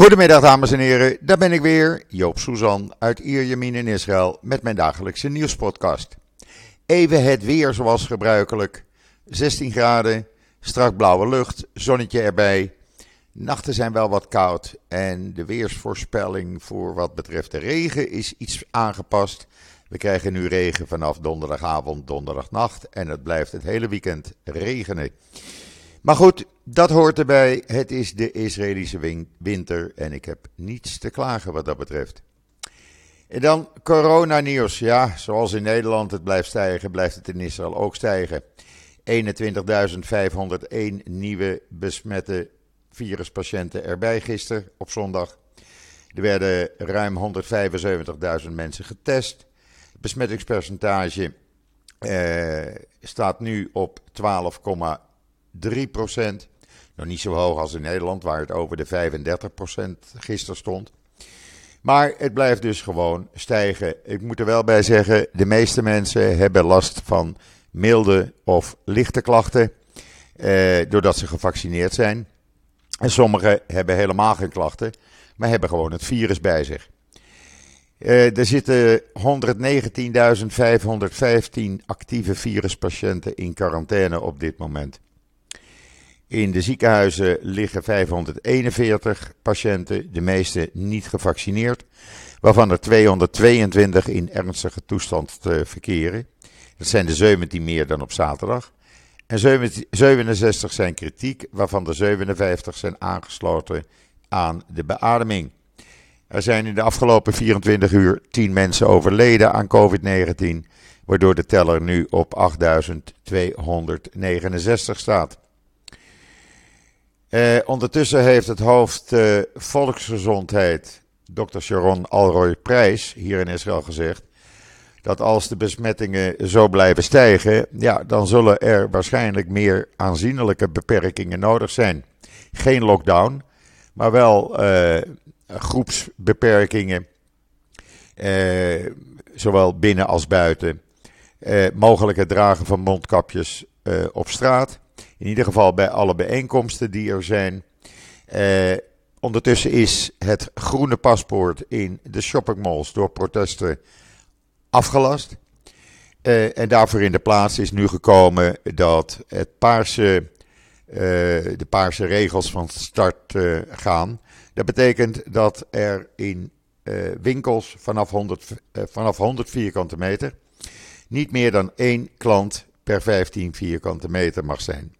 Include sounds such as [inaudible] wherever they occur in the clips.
Goedemiddag dames en heren, daar ben ik weer, Joop Suzan uit Ierjemien in Israël met mijn dagelijkse nieuwspodcast. Even het weer zoals gebruikelijk, 16 graden, strak blauwe lucht, zonnetje erbij. Nachten zijn wel wat koud en de weersvoorspelling voor wat betreft de regen is iets aangepast. We krijgen nu regen vanaf donderdagavond, donderdagnacht en het blijft het hele weekend regenen. Maar goed, dat hoort erbij. Het is de Israëlische winter en ik heb niets te klagen wat dat betreft. En dan coronanieuws. Ja, zoals in Nederland het blijft stijgen, blijft het in Israël ook stijgen. 21.501 nieuwe besmette viruspatiënten erbij gisteren op zondag. Er werden ruim 175.000 mensen getest. Het besmettingspercentage eh, staat nu op 12,3 procent. Nog niet zo hoog als in Nederland, waar het over de 35 procent gisteren stond. Maar het blijft dus gewoon stijgen. Ik moet er wel bij zeggen, de meeste mensen hebben last van milde of lichte klachten, eh, doordat ze gevaccineerd zijn. En sommigen hebben helemaal geen klachten, maar hebben gewoon het virus bij zich. Uh, er zitten 119.515 actieve viruspatiënten in quarantaine op dit moment. In de ziekenhuizen liggen 541 patiënten, de meeste niet gevaccineerd, waarvan er 222 in ernstige toestand te verkeren. Dat zijn de 17 meer dan op zaterdag. En 67 zijn kritiek, waarvan de 57 zijn aangesloten aan de beademing. Er zijn in de afgelopen 24 uur 10 mensen overleden aan COVID-19, waardoor de teller nu op 8269 staat. Eh, ondertussen heeft het hoofd eh, Volksgezondheid, Dr. Sharon Alroy Prijs, hier in Israël gezegd dat als de besmettingen zo blijven stijgen, ja, dan zullen er waarschijnlijk meer aanzienlijke beperkingen nodig zijn. Geen lockdown, maar wel eh, groepsbeperkingen, eh, zowel binnen als buiten. Eh, mogelijk het dragen van mondkapjes eh, op straat. In ieder geval bij alle bijeenkomsten die er zijn. Eh, ondertussen is het groene paspoort in de shoppingmalls door protesten afgelast. Uh, en daarvoor in de plaats is nu gekomen dat het paarse, uh, de paarse regels van start gaan. Dat betekent dat er in winkels vanaf 100, vanaf 100 vierkante meter niet meer dan één klant per 15 vierkante meter mag zijn.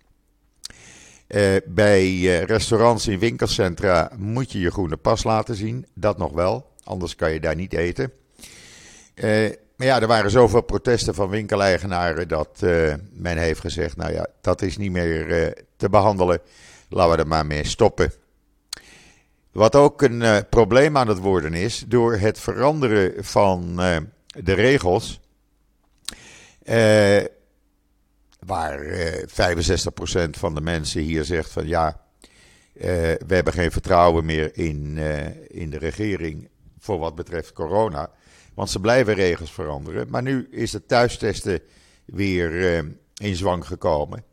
Bij restaurants in winkelcentra moet je je groene pas laten zien. Dat nog wel, anders kan je daar niet eten. Uh, maar ja, er waren zoveel protesten van winkeleigenaren dat men heeft gezegd: nou ja, dat is niet meer te behandelen. Laten we er maar mee stoppen. Wat ook een probleem aan het worden is, door het veranderen van de regels, waar 65% van de mensen hier zegt van ja, we hebben geen vertrouwen meer in, in de regering voor wat betreft corona. Want ze blijven regels veranderen. Maar nu is het thuistesten weer in zwang gekomen.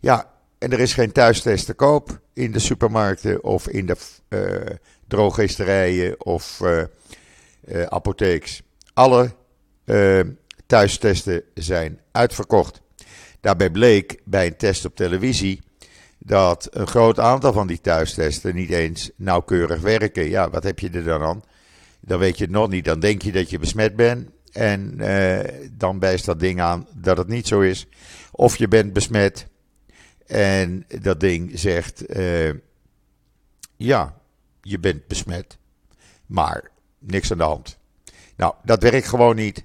Ja, en er is geen thuistest te koop in de supermarkten of in de uh, drogisterijen of uh, apotheeks. Alle thuistesten zijn uitverkocht. Daarbij bleek bij een test op televisie dat een groot aantal van die thuistesten niet eens nauwkeurig werken. Ja, wat heb je er dan aan? dan weet je het nog niet. Dan denk je dat je besmet bent. En uh, dan wijst dat ding aan dat het niet zo is. Of je bent besmet. En dat ding zegt: uh, Ja, je bent besmet. Maar niks aan de hand. Nou, dat werkt gewoon niet.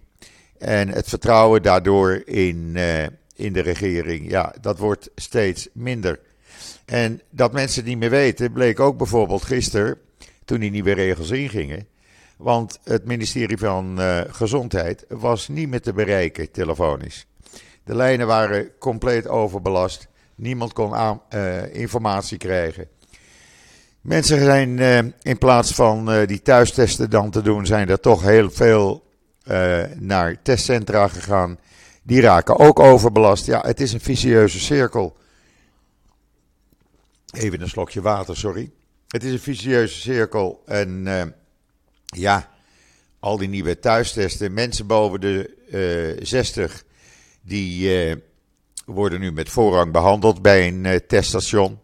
En het vertrouwen daardoor in, uh, in de regering, ja, dat wordt steeds minder. En dat mensen niet meer weten, bleek ook bijvoorbeeld gisteren, toen die nieuwe regels ingingen. Want het ministerie van uh, Gezondheid was niet meer te bereiken telefonisch. De lijnen waren compleet overbelast. Niemand kon uh, informatie krijgen. Mensen zijn uh, in plaats van die thuistesten dan te doen, zijn er toch heel veel naar testcentra gegaan. Die raken ook overbelast. Ja, het is een vicieuze cirkel. Even een slokje water, sorry. het is een vicieuze cirkel. En uh, ja, al die nieuwe thuistesten. Mensen boven de 60, die worden nu met voorrang behandeld bij een teststation.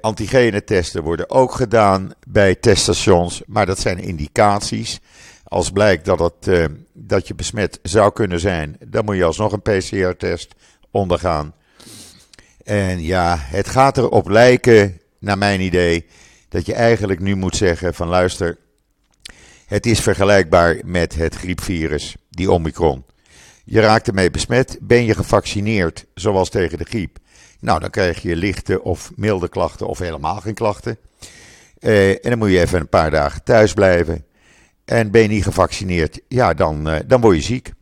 Antigene-testen worden ook gedaan bij teststations, maar dat zijn indicaties. Als blijkt dat, uh, dat je besmet zou kunnen zijn, dan moet je alsnog een PCR-test ondergaan. En ja, het gaat erop lijken, naar mijn idee, dat je eigenlijk nu moet zeggen van luister, het is vergelijkbaar met het griepvirus, die Omicron. Je raakt ermee besmet, ben je gevaccineerd, zoals tegen de griep. Nou, dan krijg je lichte of milde klachten of helemaal geen klachten. Uh, en dan moet je even een paar dagen thuis blijven. En ben je niet gevaccineerd, ja, dan, uh, dan word je ziek.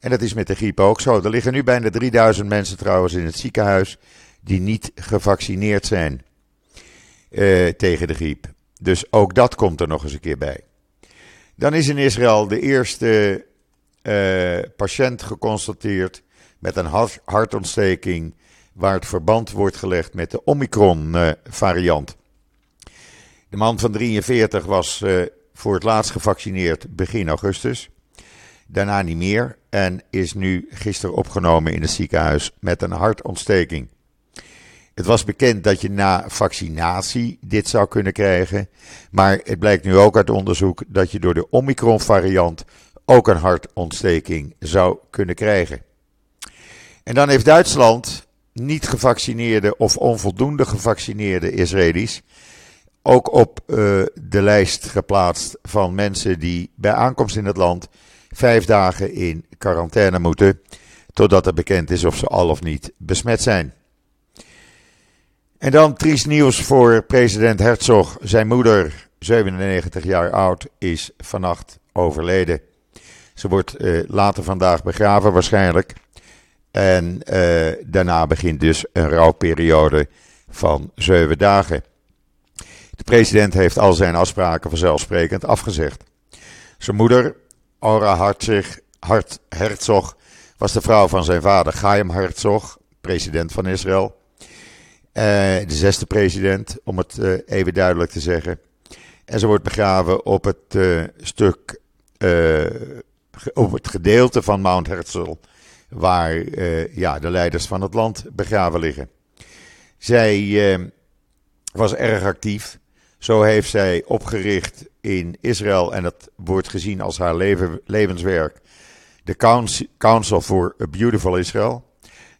En dat is met de griep ook zo. Er liggen nu bijna 3000 mensen trouwens in het ziekenhuis die niet gevaccineerd zijn uh, tegen de griep. Dus ook dat komt er nog eens een keer bij. Dan is in Israël de eerste patiënt geconstateerd met een hartontsteking waar het verband wordt gelegd met de Omicron-variant. De man van 43 was eh, voor het laatst gevaccineerd begin augustus. Daarna niet meer en is nu gisteren opgenomen in het ziekenhuis met een hartontsteking. Het was bekend dat je na vaccinatie dit zou kunnen krijgen, maar het blijkt nu ook uit onderzoek dat je door de Omicron-variant ook een hartontsteking zou kunnen krijgen. En dan heeft Duitsland niet gevaccineerde of onvoldoende gevaccineerde Israëli's ook op uh, de lijst geplaatst van mensen die bij aankomst in het land vijf dagen in quarantaine moeten, totdat er bekend is of ze al of niet besmet zijn. En dan triest nieuws voor president Herzog. Zijn moeder, 97 jaar oud, is vannacht overleden. Ze wordt uh, later vandaag begraven waarschijnlijk. En uh, daarna begint dus een rouwperiode van zeven dagen. De president heeft al zijn afspraken vanzelfsprekend afgezegd. Zijn moeder, Ora Hartzig, Hart Herzog, was de vrouw van zijn vader Chaim Herzog, president van Israël. Uh, de zesde president, om het uh, even duidelijk te zeggen. En ze wordt begraven op het stuk, op het gedeelte van Mount Herzl waar ja, de leiders van het land begraven liggen. Zij was erg actief. Zo heeft zij opgericht in Israël, en dat wordt gezien als haar leven, levenswerk, de Council for a Beautiful Israel.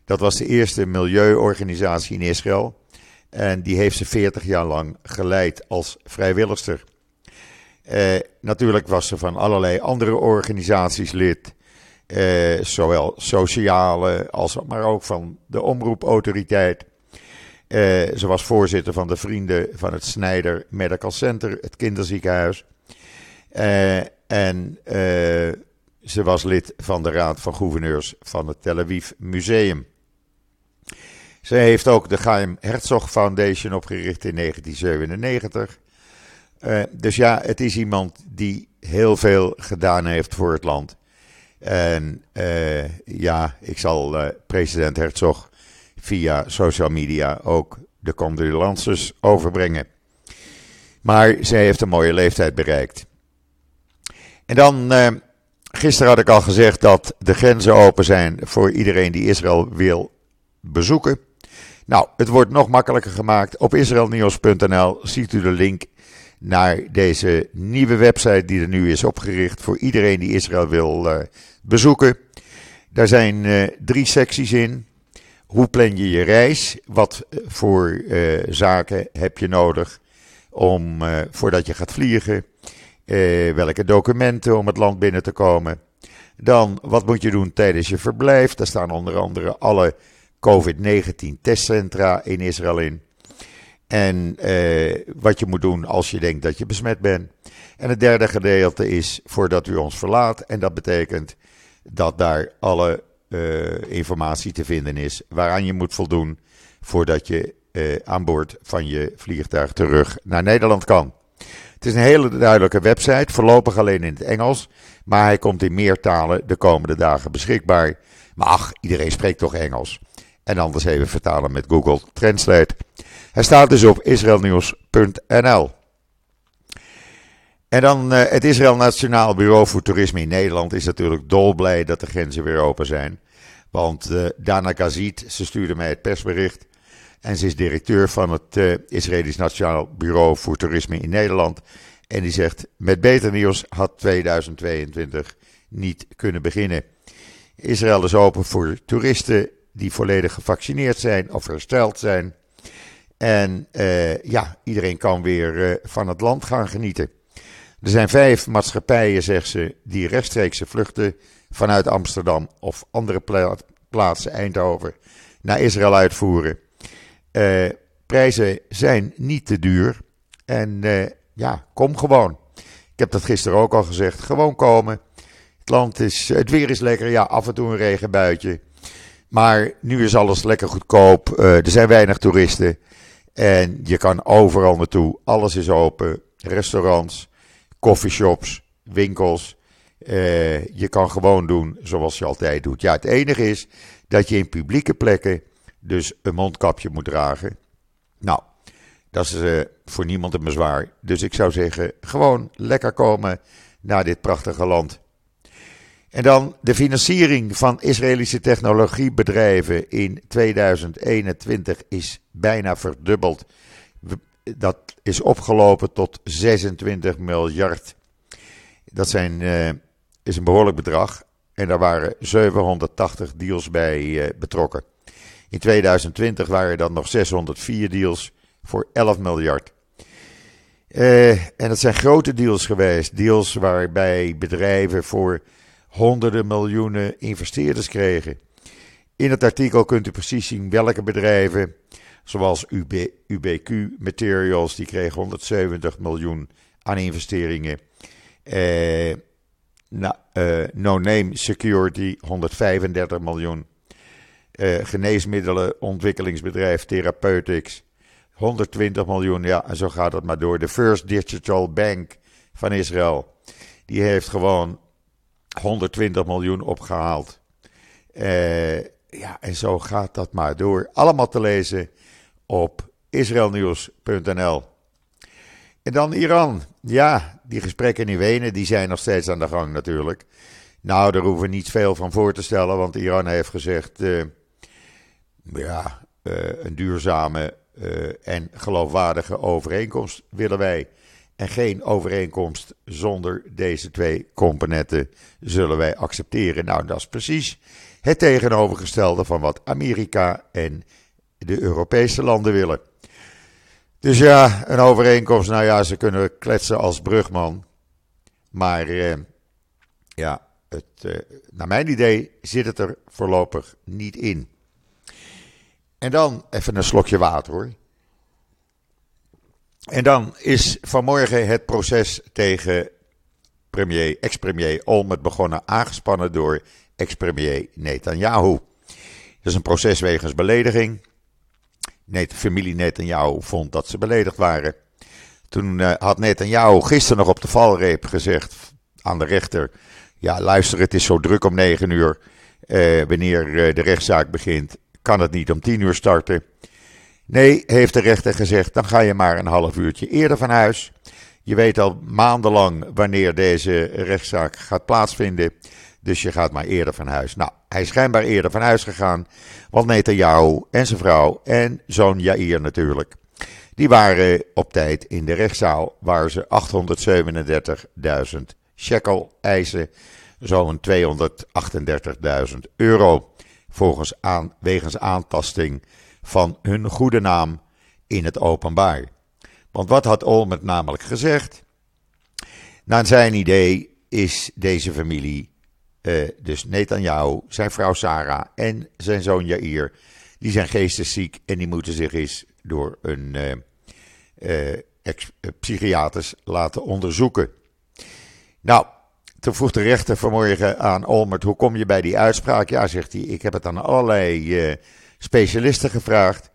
Dat was de eerste milieuorganisatie in Israël. En die heeft ze 40 jaar lang geleid als vrijwilligster. Uh, natuurlijk was ze van allerlei andere organisaties lid. Eh, zowel sociale als maar ook van de omroepautoriteit. Eh, ze was voorzitter van de Vrienden van het Snijder Medical Center, het kinderziekenhuis. Eh, en eh, ze was lid van de Raad van Gouverneurs van het Tel Aviv Museum. Ze heeft ook de Chaim Herzog Foundation opgericht in 1997. Uh, dus ja, het is iemand die heel veel gedaan heeft voor het land. En ja, ik zal president Herzog via social media ook de condolences overbrengen. Maar zij heeft een mooie leeftijd bereikt. En dan, uh, gisteren had ik al gezegd dat de grenzen open zijn voor iedereen die Israël wil bezoeken. Nou, het wordt nog makkelijker gemaakt. Op israelnieuws.nl ziet u de link naar deze nieuwe website die er nu is opgericht voor iedereen die Israël wil uh, bezoeken. Daar zijn uh, drie secties in. Hoe plan je je reis? Wat eh, voor uh, zaken heb je nodig om, voordat je gaat vliegen? welke documenten om het land binnen te komen? Dan, wat moet je doen tijdens je verblijf? Daar staan onder andere alle COVID-19 testcentra in Israël in. En uh, wat je moet doen als je denkt dat je besmet bent. En het derde gedeelte is voordat u ons verlaat. En dat betekent dat daar alle informatie te vinden is waaraan je moet voldoen voordat je uh, aan boord van je vliegtuig terug naar Nederland kan. Het is een hele duidelijke website, voorlopig alleen in het Engels. Maar hij komt in meer talen de komende dagen beschikbaar. Maar ach, iedereen spreekt toch Engels. En anders even vertalen met Google Translate. Hij staat dus op israelnieuws.nl. En dan uh, het Israël Nationaal Bureau voor Toerisme in Nederland is natuurlijk dolblij dat de grenzen weer open zijn. Want uh, Dana Gazit, ze stuurde mij het persbericht. En ze is directeur van het uh, Israëlisch Nationaal Bureau voor Toerisme in Nederland. En die zegt: Met beter nieuws had 2022 niet kunnen beginnen. Israël is open voor toeristen die volledig gevaccineerd zijn of hersteld zijn. En uh, ja, iedereen kan weer van het land gaan genieten. Er zijn vijf maatschappijen, zegt ze, die rechtstreekse vluchten vanuit Amsterdam of andere pla plaatsen, Eindhoven, naar Israël uitvoeren. Uh, prijzen zijn niet te duur. En ja, kom gewoon. Ik heb dat gisteren ook al gezegd. Gewoon komen. Het land is, het weer is lekker. Ja, af en toe een regenbuitje. Maar nu is alles lekker goedkoop. Uh, er zijn weinig toeristen. En je kan overal naartoe. Alles is open. Restaurants, coffeeshops, winkels. Uh, je kan gewoon doen zoals je altijd doet. Ja, het enige is dat je in publieke plekken dus een mondkapje moet dragen. Nou, dat is uh, voor niemand een bezwaar. Dus ik zou zeggen, gewoon lekker komen naar dit prachtige land. En dan de financiering van Israëlische technologiebedrijven in 2021 is bijna verdubbeld. Dat is opgelopen tot 26 miljard. Dat zijn, uh, is een behoorlijk bedrag. En daar waren 780 deals bij uh, betrokken. In 2020 waren er dan nog 604 deals voor 11 miljard. Uh, en dat zijn grote deals geweest. Deals waarbij bedrijven voor honderden miljoenen investeerders kregen. In het artikel kunt u precies zien welke bedrijven, zoals UB, UBQ Materials, die kregen 170 miljoen aan investeringen. Uh, uh, no Name Security 135 miljoen. Uh, geneesmiddelen, ontwikkelingsbedrijf Therapeutics 120 miljoen, ja, en zo gaat het maar door. De First Digital Bank van Israël, die heeft gewoon 120 miljoen opgehaald. Uh, ja, en zo gaat dat maar door. Allemaal te lezen op israelnieuws.nl. En dan Iran. Ja, die gesprekken in Wenen, die zijn nog steeds aan de gang natuurlijk. Nou, daar hoeven we niet veel van voor te stellen, want Iran heeft gezegd... Uh, ja, uh, een duurzame uh, en geloofwaardige overeenkomst willen wij. En geen overeenkomst zonder deze twee componenten zullen wij accepteren. Nou, dat is precies het tegenovergestelde van wat Amerika en de Europese landen willen. Dus ja, een overeenkomst, nou ja, ze kunnen kletsen als brugman. Maar uh, ja, het, uh, naar mijn idee zit het er voorlopig niet in. En dan even een slokje water hoor. En dan is vanmorgen het proces tegen premier, ex-premier Olmert begonnen, aangespannen door ex-premier Netanyahu. Dat is een proces wegens belediging. Nee, de familie Netanyahu vond dat ze beledigd waren. Toen uh, had Netanyahu gisteren nog op de valreep gezegd aan de rechter: Ja, luister, het is zo druk om negen uur. Uh, wanneer uh, de rechtszaak begint, kan het niet om tien uur starten. Nee, heeft de rechter gezegd, dan ga je maar een half uurtje eerder van huis. Je weet al maandenlang wanneer deze rechtszaak gaat plaatsvinden. Dus je gaat maar eerder van huis. Nou, hij is schijnbaar eerder van huis gegaan. Want Netanyahu en zijn vrouw en zoon Jair natuurlijk. Die waren op tijd in de rechtszaal waar ze 837.000 shekel eisen. Zo'n 238.000 euro volgens aan, wegens aantasting van hun goede naam in het openbaar. Want wat had Olmert namelijk gezegd? Naar zijn idee is deze familie, uh, dus Netanyahu, zijn vrouw Sarah en zijn zoon Jair, die zijn geestesziek en die moeten zich eens door een uh, psychiaters laten onderzoeken. Nou, toen vroeg de rechter vanmorgen aan Olmert, hoe kom je bij die uitspraak? Ja, zegt hij, ik heb het aan allerlei specialisten gevraagd.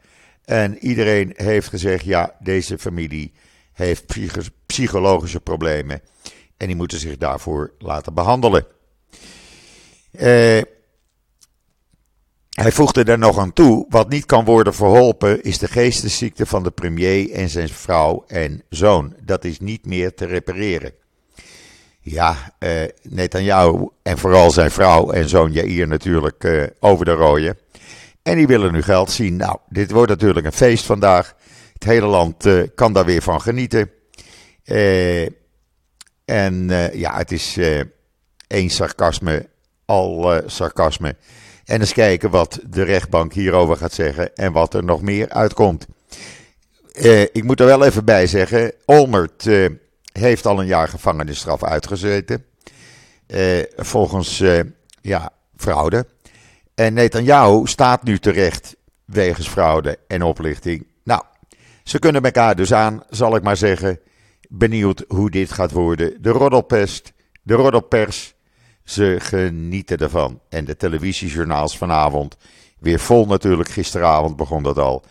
En iedereen heeft gezegd, ja, deze familie heeft psychologische problemen. En die moeten zich daarvoor laten behandelen. Uh, hij voegde er nog aan toe: wat niet kan worden verholpen is de geestesziekte van de premier en zijn vrouw en zoon. Dat is niet meer te repareren. Ja, uh, Netanyahu en vooral zijn vrouw en zoon Jair natuurlijk uh, over de rooien. En die willen nu geld zien. Nou, dit wordt natuurlijk een feest vandaag. Het hele land kan daar weer van genieten. en ja, het is één sarcasme, al sarcasme. En eens kijken wat de rechtbank hierover gaat zeggen en wat er nog meer uitkomt. Uh, ik moet er wel even bij zeggen, Olmert uh, heeft al een jaar gevangenisstraf uitgezeten. Uh, volgens ja, fraude. En Netanyahu staat nu terecht wegens fraude en oplichting. Nou, ze kunnen elkaar dus aan, zal ik maar zeggen. Benieuwd hoe dit gaat worden. De roddelpest, de roddelpers ze genieten ervan. En de televisiejournaals vanavond, weer vol natuurlijk, gisteravond begon dat al.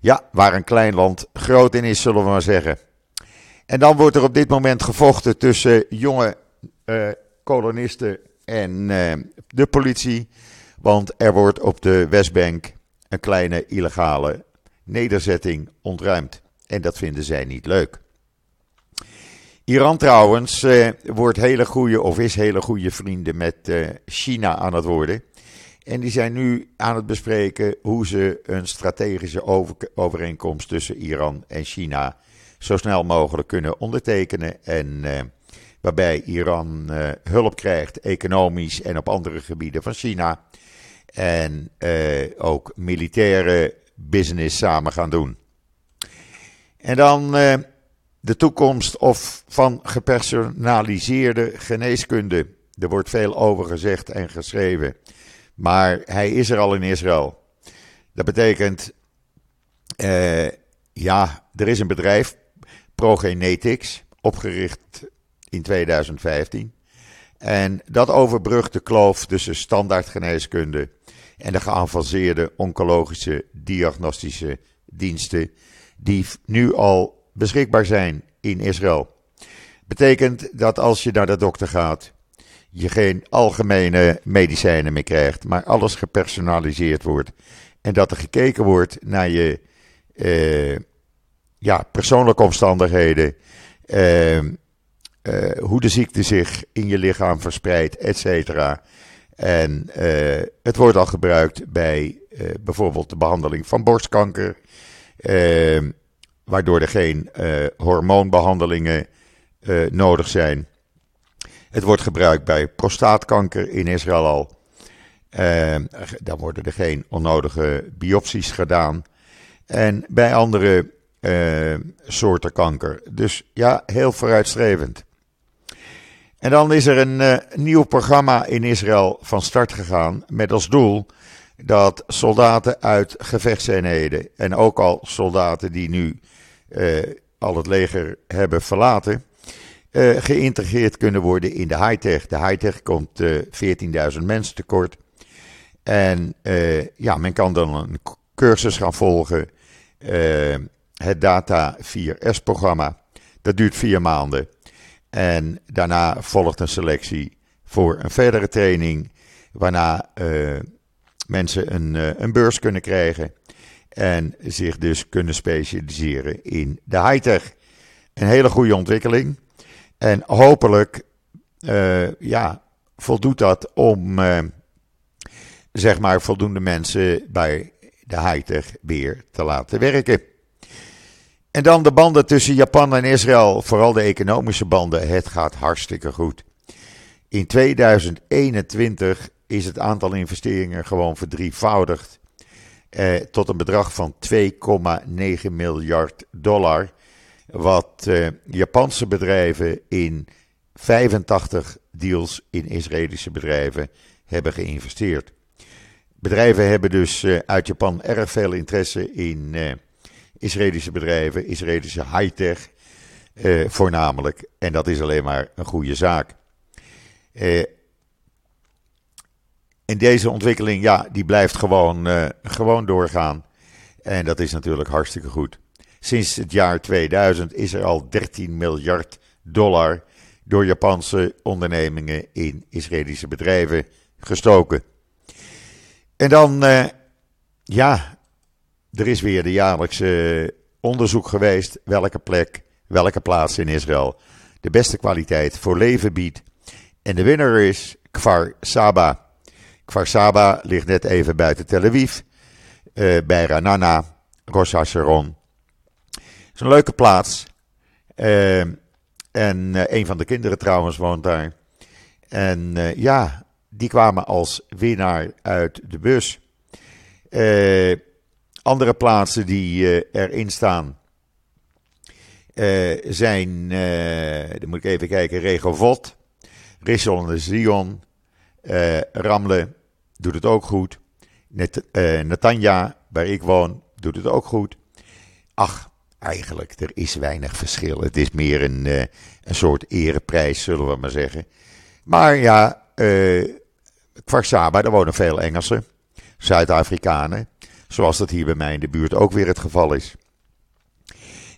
Ja, waar een klein land groot in is, zullen we maar zeggen. En dan wordt er op dit moment gevochten tussen jonge uh, kolonisten en uh, de politie. Want er wordt op de Westbank een kleine illegale nederzetting ontruimd. En dat vinden zij niet leuk. Iran trouwens eh, wordt hele goede, of is hele goede vrienden met eh, China aan het worden. En die zijn nu aan het bespreken hoe ze een strategische over, overeenkomst tussen Iran en China zo snel mogelijk kunnen ondertekenen. En eh, waarbij Iran hulp krijgt, economisch en op andere gebieden van China. En ook militaire business samen gaan doen. En dan de toekomst of van gepersonaliseerde geneeskunde. Er wordt veel over gezegd en geschreven. Maar hij is er al in Israël. Dat betekent, uh, ja, er is een bedrijf, Progenetics, opgericht in 2015. En dat overbrugt de kloof tussen standaardgeneeskunde en de geavanceerde oncologische diagnostische diensten, die nu al beschikbaar zijn in Israël. Betekent dat als je naar de dokter gaat, je geen algemene medicijnen meer krijgt, maar alles gepersonaliseerd wordt. En dat er gekeken wordt naar je uh, ja, persoonlijke omstandigheden, uh, uh, hoe de ziekte zich in je lichaam verspreidt, et cetera. En het wordt al gebruikt bij bijvoorbeeld de behandeling van borstkanker, waardoor er geen uh, hormoonbehandelingen uh, nodig zijn. Het wordt gebruikt bij prostaatkanker in Israël al. Uh, dan worden er geen onnodige biopsies gedaan. En bij andere soorten kanker. Dus ja, heel vooruitstrevend. En dan is er een nieuw programma in Israël van start gegaan met als doel dat soldaten uit gevechtseenheden en ook al soldaten die nu al het leger hebben verlaten, uh, geïntegreerd kunnen worden in de high-tech. De high-tech komt uh, eh, 14.000 mensen tekort. En ja, men kan dan een cursus gaan volgen. het Data 4S-programma. Dat duurt vier maanden. En daarna volgt een selectie voor een verdere training. Waarna mensen een, een beurs kunnen krijgen. En zich dus kunnen specialiseren in de high-tech. Een hele goede ontwikkeling. En hopelijk uh, ja, voldoet dat om uh, zeg maar voldoende mensen bij de high-tech weer te laten werken. En dan de banden tussen Japan en Israël, vooral de economische banden. Het gaat hartstikke goed. In 2021 is het aantal investeringen gewoon verdrievoudigd eh, tot een bedrag van 2,9 miljard dollar. Wat eh, Japanse bedrijven in 85 deals in Israëlische bedrijven hebben geïnvesteerd. Bedrijven hebben dus eh, uit Japan erg veel interesse in eh, Israëlische bedrijven, Israëlische high-tech eh, voornamelijk. En dat is alleen maar een goede zaak. Eh, en deze ontwikkeling, ja, die blijft gewoon, uh, gewoon doorgaan. En dat is natuurlijk hartstikke goed. Sinds het jaar 2000 is er al 13 miljard dollar door Japanse ondernemingen in Israëlische bedrijven gestoken. En dan uh, ja, er is weer de jaarlijkse onderzoek geweest. Welke plek, welke plaats in Israël de beste kwaliteit voor leven biedt. En de winnaar is Kfar Saba. Kfar Saba ligt net even buiten Tel Aviv. Uh, bij Ranana, Rosh Hasharon. Het is een leuke plaats. Uh, en uh, een van de kinderen trouwens woont daar. En ja, die kwamen als winnaar uit de bus. andere plaatsen die erin staan zijn, dan moet ik even kijken, Regovot, Rishon en Zion, Ramle doet het ook goed. Net, uh, Natanja, waar ik woon, doet het ook goed. Ach, eigenlijk, er is weinig verschil. Het is meer een, uh, een soort ereprijs, zullen we maar zeggen. Maar ja, uh, Kwarsaba, daar wonen veel Engelsen, Zuid-Afrikanen. Zoals dat hier bij mij in de buurt ook weer het geval is.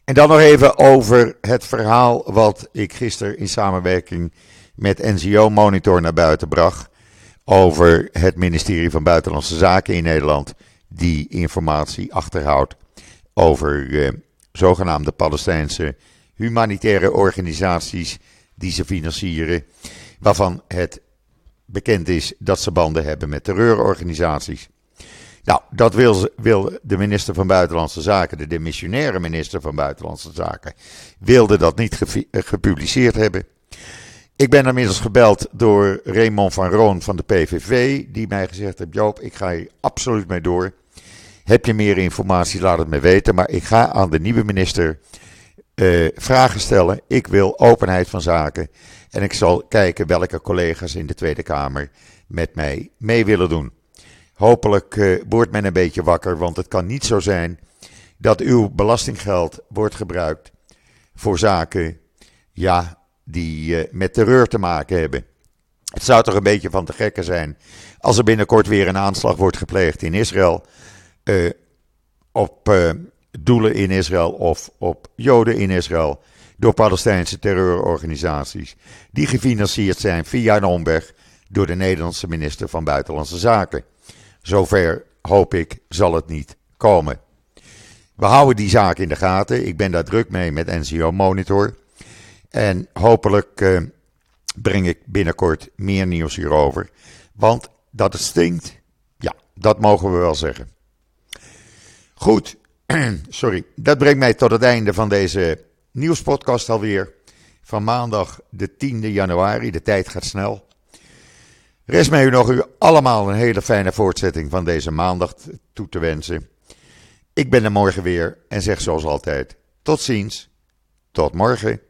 En dan nog even over het verhaal wat ik gisteren in samenwerking met NGO Monitor naar buiten bracht over het ministerie van Buitenlandse Zaken in Nederland, die informatie achterhoudt over eh, zogenaamde Palestijnse humanitaire organisaties die ze financieren, waarvan het bekend is dat ze banden hebben met terreurorganisaties. Nou, dat wil, wil de minister van Buitenlandse Zaken, de demissionaire minister van Buitenlandse Zaken, wilde dat niet gepubliceerd hebben. Ik ben inmiddels gebeld door Raymond van Roon van de PVV, die mij gezegd heeft: Joop, ik ga hier absoluut mee door. Heb je meer informatie, laat het me weten. Maar ik ga aan de nieuwe minister uh, vragen stellen. Ik wil openheid van zaken. En ik zal kijken welke collega's in de Tweede Kamer met mij mee willen doen. Hopelijk uh, wordt men een beetje wakker, want het kan niet zo zijn dat uw belastinggeld wordt gebruikt voor zaken, ja, die uh, met terreur te maken hebben. Het zou toch een beetje van te gekken zijn als er binnenkort weer een aanslag wordt gepleegd in Israël. Uh, op uh, doelen in Israël of op Joden in Israël. Door Palestijnse terreurorganisaties. Die gefinancierd zijn via een omweg door de Nederlandse minister van Buitenlandse Zaken. Zover hoop ik zal het niet komen. We houden die zaak in de gaten. Ik ben daar druk mee met NCO Monitor. En hopelijk uh, breng ik binnenkort meer nieuws hierover. Want dat het stinkt, ja, dat mogen we wel zeggen. Goed, [clears throat] sorry. Dat brengt mij tot het einde van deze nieuwspodcast alweer. Van maandag de 10e januari. De tijd gaat snel. Rest mij u nog u allemaal een hele fijne voortzetting van deze maandag toe te wensen. Ik ben er morgen weer en zeg zoals altijd: tot ziens, tot morgen.